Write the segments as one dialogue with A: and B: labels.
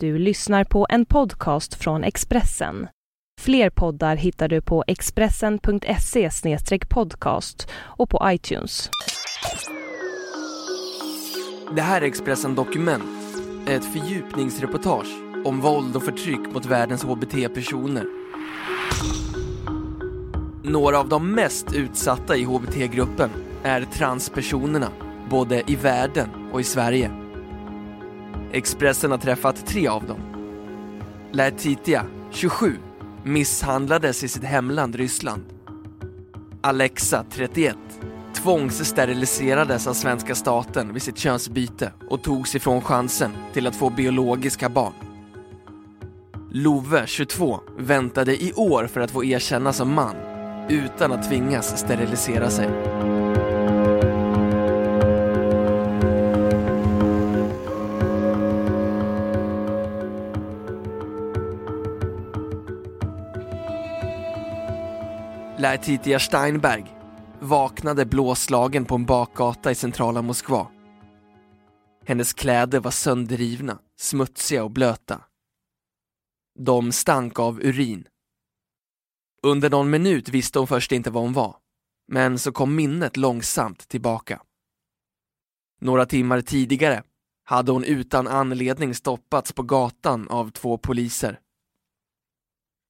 A: Du lyssnar på en podcast från Expressen. Fler poddar hittar du på expressen.se podcast och på iTunes.
B: Det här är Expressen Dokument, ett fördjupningsreportage om våld och förtryck mot världens hbt-personer. Några av de mest utsatta i hbt-gruppen är transpersonerna, både i världen och i Sverige. Expressen har träffat tre av dem. Laetitia, 27, misshandlades i sitt hemland Ryssland. Alexa, 31, tvångssteriliserades av svenska staten vid sitt könsbyte och togs ifrån chansen till att få biologiska barn. Love, 22, väntade i år för att få erkännas som man utan att tvingas sterilisera sig. Laetitia Steinberg vaknade blåslagen på en bakgata i centrala Moskva. Hennes kläder var sönderrivna, smutsiga och blöta. De stank av urin. Under någon minut visste hon först inte var hon var, men så kom minnet långsamt tillbaka. Några timmar tidigare hade hon utan anledning stoppats på gatan av två poliser.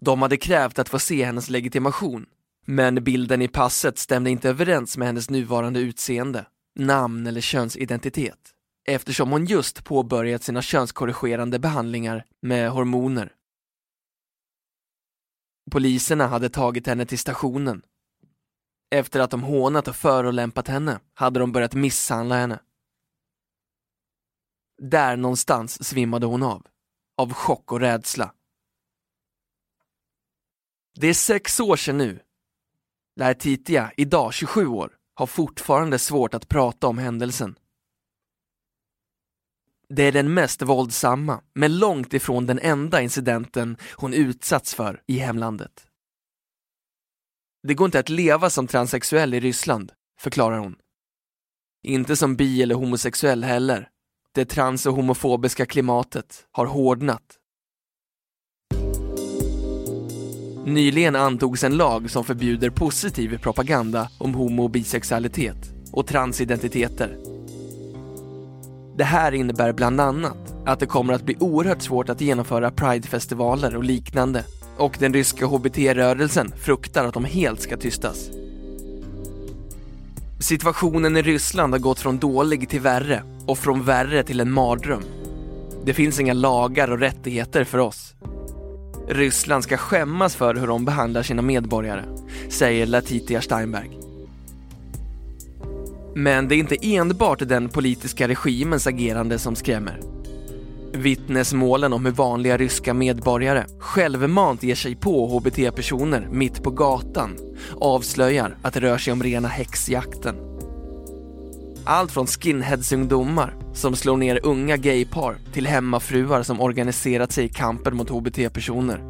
B: De hade krävt att få se hennes legitimation men bilden i passet stämde inte överens med hennes nuvarande utseende, namn eller könsidentitet eftersom hon just påbörjat sina könskorrigerande behandlingar med hormoner. Poliserna hade tagit henne till stationen. Efter att de hånat och förolämpat henne hade de börjat misshandla henne. Där någonstans svimmade hon av, av chock och rädsla. Det är sex år sedan nu Laetitia, idag 27 år, har fortfarande svårt att prata om händelsen. Det är den mest våldsamma, men långt ifrån den enda incidenten hon utsatts för i hemlandet. Det går inte att leva som transsexuell i Ryssland, förklarar hon. Inte som bi eller homosexuell heller. Det trans och homofobiska klimatet har hårdnat Nyligen antogs en lag som förbjuder positiv propaganda om homo och bisexualitet och transidentiteter. Det här innebär bland annat att det kommer att bli oerhört svårt att genomföra pridefestivaler och liknande och den ryska hbt-rörelsen fruktar att de helt ska tystas. Situationen i Ryssland har gått från dålig till värre och från värre till en mardröm. Det finns inga lagar och rättigheter för oss Ryssland ska skämmas för hur de behandlar sina medborgare, säger Latitia Steinberg. Men det är inte enbart den politiska regimens agerande som skrämmer. Vittnesmålen om hur vanliga ryska medborgare självmant ger sig på hbt-personer mitt på gatan avslöjar att det rör sig om rena häxjakten. Allt från skinheadsungdomar som slår ner unga gaypar till hemmafruar som organiserat sig i kampen mot hbt-personer.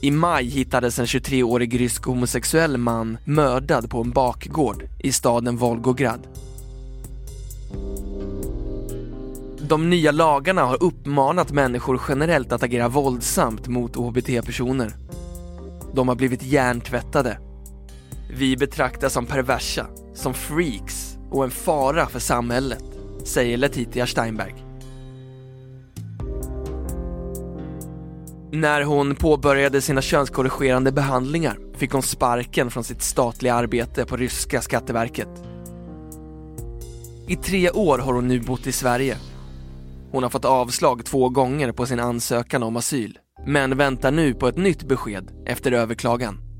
B: I maj hittades en 23-årig rysk homosexuell man mördad på en bakgård i staden Volgograd. De nya lagarna har uppmanat människor generellt att agera våldsamt mot hbt-personer. De har blivit hjärntvättade. Vi betraktas som perversa, som freaks och en fara för samhället, säger Letitia Steinberg. När hon påbörjade sina könskorrigerande behandlingar fick hon sparken från sitt statliga arbete på ryska skatteverket. I tre år har hon nu bott i Sverige. Hon har fått avslag två gånger på sin ansökan om asyl, men väntar nu på ett nytt besked efter överklagan.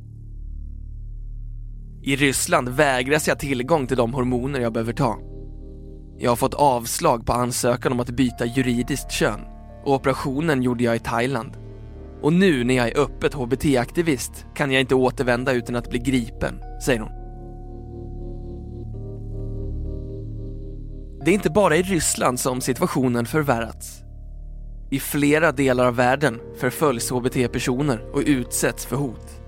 B: I Ryssland vägras jag tillgång till de hormoner jag behöver ta. Jag har fått avslag på ansökan om att byta juridiskt kön och operationen gjorde jag i Thailand. Och nu när jag är öppet HBT-aktivist kan jag inte återvända utan att bli gripen, säger hon. Det är inte bara i Ryssland som situationen förvärrats. I flera delar av världen förföljs HBT-personer och utsätts för hot.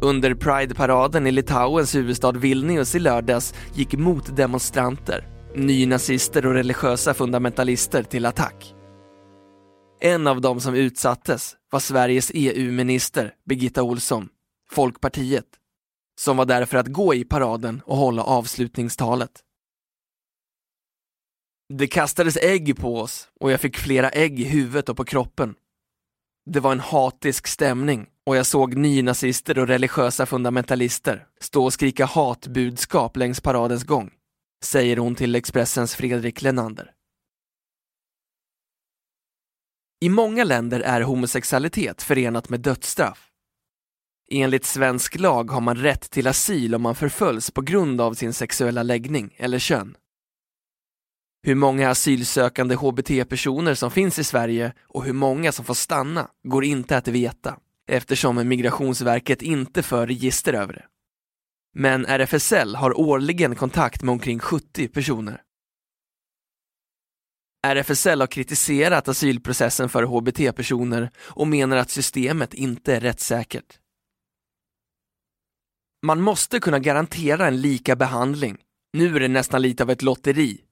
B: Under Pride-paraden i Litauens huvudstad Vilnius i lördags gick motdemonstranter nynazister och religiösa fundamentalister till attack. En av dem som utsattes var Sveriges EU-minister Birgitta Olsson, Folkpartiet, som var där för att gå i paraden och hålla avslutningstalet. Det kastades ägg på oss och jag fick flera ägg i huvudet och på kroppen. Det var en hatisk stämning och jag såg nynazister och religiösa fundamentalister stå och skrika hatbudskap längs paradens gång, säger hon till Expressens Fredrik Lenander. I många länder är homosexualitet förenat med dödsstraff. Enligt svensk lag har man rätt till asyl om man förföljs på grund av sin sexuella läggning eller kön. Hur många asylsökande hbt-personer som finns i Sverige och hur många som får stanna går inte att veta eftersom Migrationsverket inte för register över det. Men RFSL har årligen kontakt med omkring 70 personer. RFSL har kritiserat asylprocessen för hbt-personer och menar att systemet inte är rättssäkert. Man måste kunna garantera en lika behandling. Nu är det nästan lite av ett lotteri.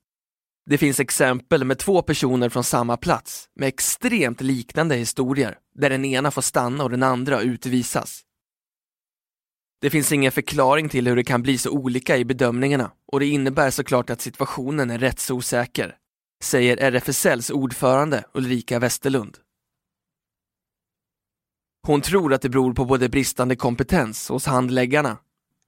B: Det finns exempel med två personer från samma plats med extremt liknande historier där den ena får stanna och den andra utvisas. Det finns ingen förklaring till hur det kan bli så olika i bedömningarna och det innebär såklart att situationen är rättsosäker, säger RFSLs ordförande Ulrika Westerlund. Hon tror att det beror på både bristande kompetens hos handläggarna,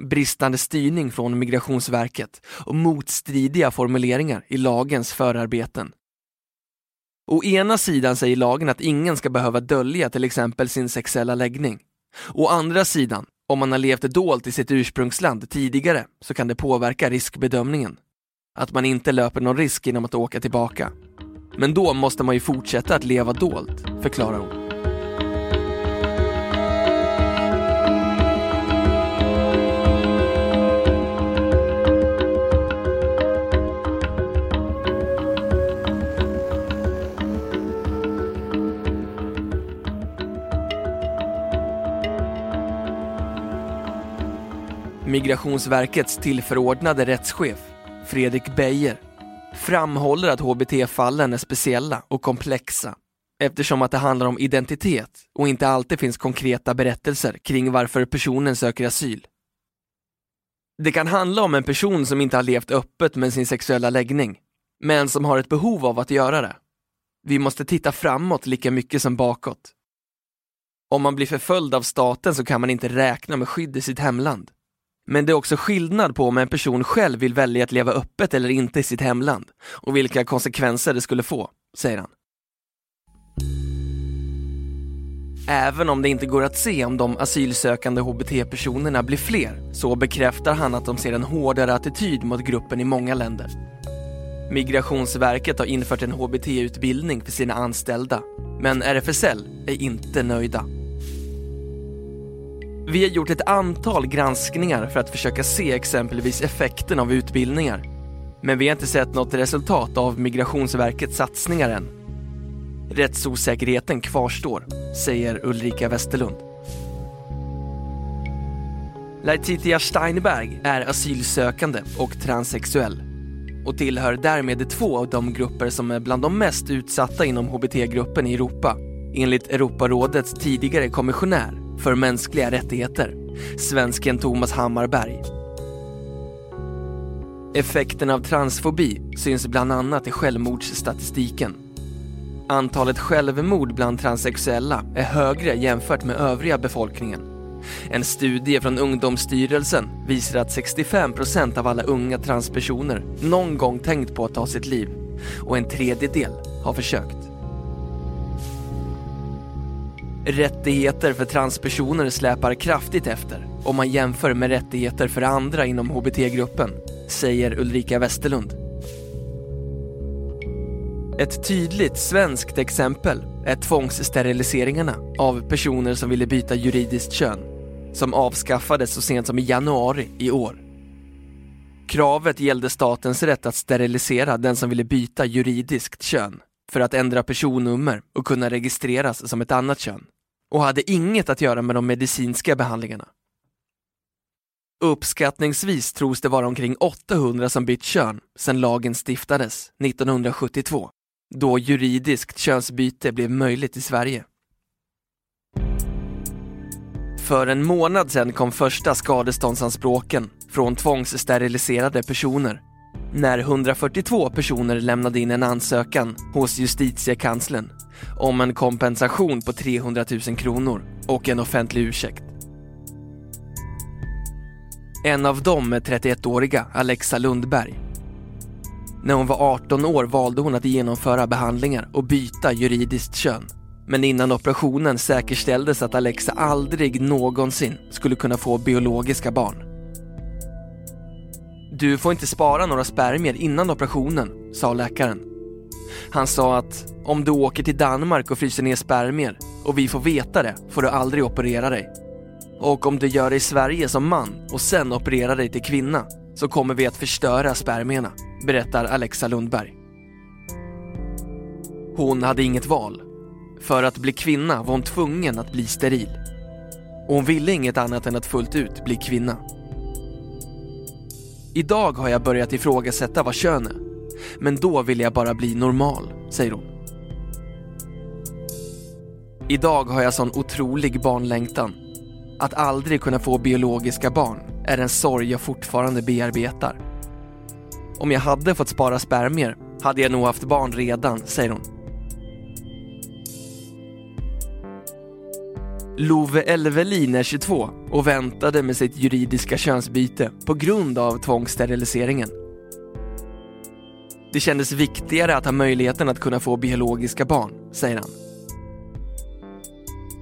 B: bristande styrning från Migrationsverket och motstridiga formuleringar i lagens förarbeten. Å ena sidan säger lagen att ingen ska behöva dölja till exempel sin sexuella läggning. Å andra sidan, om man har levt dolt i sitt ursprungsland tidigare så kan det påverka riskbedömningen. Att man inte löper någon risk genom att åka tillbaka. Men då måste man ju fortsätta att leva dolt, förklarar hon. Migrationsverkets tillförordnade rättschef, Fredrik Beijer, framhåller att hbt-fallen är speciella och komplexa eftersom att det handlar om identitet och inte alltid finns konkreta berättelser kring varför personen söker asyl. Det kan handla om en person som inte har levt öppet med sin sexuella läggning, men som har ett behov av att göra det. Vi måste titta framåt lika mycket som bakåt. Om man blir förföljd av staten så kan man inte räkna med skydd i sitt hemland. Men det är också skillnad på om en person själv vill välja att leva öppet eller inte i sitt hemland och vilka konsekvenser det skulle få, säger han. Även om det inte går att se om de asylsökande hbt-personerna blir fler så bekräftar han att de ser en hårdare attityd mot gruppen i många länder. Migrationsverket har infört en hbt-utbildning för sina anställda, men RFSL är inte nöjda. Vi har gjort ett antal granskningar för att försöka se exempelvis effekten av utbildningar. Men vi har inte sett något resultat av Migrationsverkets satsningar än. Rättsosäkerheten kvarstår, säger Ulrika Westerlund. Laetitia Steinberg är asylsökande och transsexuell och tillhör därmed två av de grupper som är bland de mest utsatta inom hbt-gruppen i Europa, enligt Europarådets tidigare kommissionär för mänskliga rättigheter, svensken Thomas Hammarberg. Effekten av transfobi syns bland annat i självmordsstatistiken. Antalet självmord bland transsexuella är högre jämfört med övriga befolkningen. En studie från Ungdomsstyrelsen visar att 65% av alla unga transpersoner någon gång tänkt på att ta sitt liv och en tredjedel har försökt. Rättigheter för transpersoner släpar kraftigt efter om man jämför med rättigheter för andra inom HBT-gruppen, säger Ulrika Westerlund. Ett tydligt svenskt exempel är tvångssteriliseringarna av personer som ville byta juridiskt kön, som avskaffades så sent som i januari i år. Kravet gällde statens rätt att sterilisera den som ville byta juridiskt kön för att ändra personnummer och kunna registreras som ett annat kön och hade inget att göra med de medicinska behandlingarna. Uppskattningsvis tros det vara omkring 800 som bytt kön sedan lagen stiftades 1972, då juridiskt könsbyte blev möjligt i Sverige. För en månad sedan kom första skadeståndsanspråken från tvångssteriliserade personer när 142 personer lämnade in en ansökan hos justitiekanslern om en kompensation på 300 000 kronor och en offentlig ursäkt. En av dem är 31-åriga Alexa Lundberg. När hon var 18 år valde hon att genomföra behandlingar och byta juridiskt kön. Men innan operationen säkerställdes att Alexa aldrig någonsin skulle kunna få biologiska barn. Du får inte spara några spermier innan operationen, sa läkaren. Han sa att om du åker till Danmark och fryser ner spermier och vi får veta det får du aldrig operera dig. Och om du gör det i Sverige som man och sen opererar dig till kvinna så kommer vi att förstöra spermierna, berättar Alexa Lundberg. Hon hade inget val. För att bli kvinna var hon tvungen att bli steril. Och hon ville inget annat än att fullt ut bli kvinna. Idag har jag börjat ifrågasätta vad kön är. Men då ville jag bara bli normal, säger hon. Idag har jag sån otrolig barnlängtan. Att aldrig kunna få biologiska barn är en sorg jag fortfarande bearbetar. Om jag hade fått spara spermier hade jag nog haft barn redan, säger hon. Love Elvelin är 22 och väntade med sitt juridiska könsbyte på grund av tvångssteriliseringen. Det kändes viktigare att ha möjligheten att kunna få biologiska barn, säger han.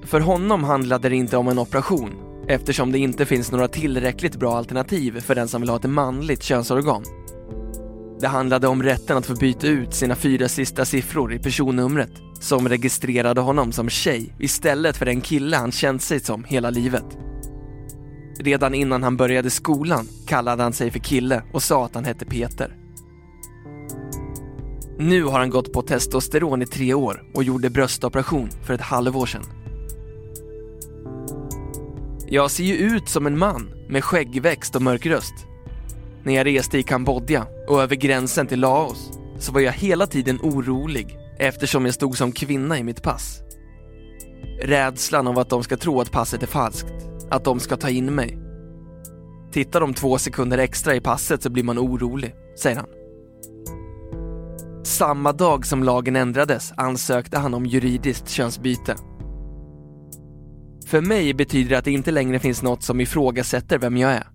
B: För honom handlade det inte om en operation eftersom det inte finns några tillräckligt bra alternativ för den som vill ha ett manligt könsorgan. Det handlade om rätten att få byta ut sina fyra sista siffror i personnumret som registrerade honom som tjej istället för den kille han känt sig som hela livet. Redan innan han började skolan kallade han sig för kille och sa att han hette Peter. Nu har han gått på testosteron i tre år och gjorde bröstoperation för ett halvår sedan. Jag ser ju ut som en man med skäggväxt och mörk röst. När jag reste i Kambodja och över gränsen till Laos så var jag hela tiden orolig eftersom jag stod som kvinna i mitt pass. Rädslan av att de ska tro att passet är falskt, att de ska ta in mig. Tittar de två sekunder extra i passet så blir man orolig, säger han. Samma dag som lagen ändrades ansökte han om juridiskt könsbyte. För mig betyder det att det inte längre finns något som ifrågasätter vem jag är.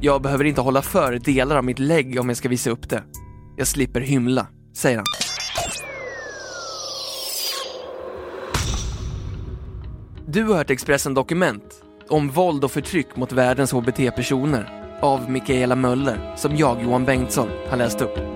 B: Jag behöver inte hålla för delar av mitt lägg om jag ska visa upp det. Jag slipper hymla, säger han. Du har hört Expressen Dokument om våld och förtryck mot världens HBT-personer av Mikaela Möller som jag, Johan Bengtsson, har läst upp.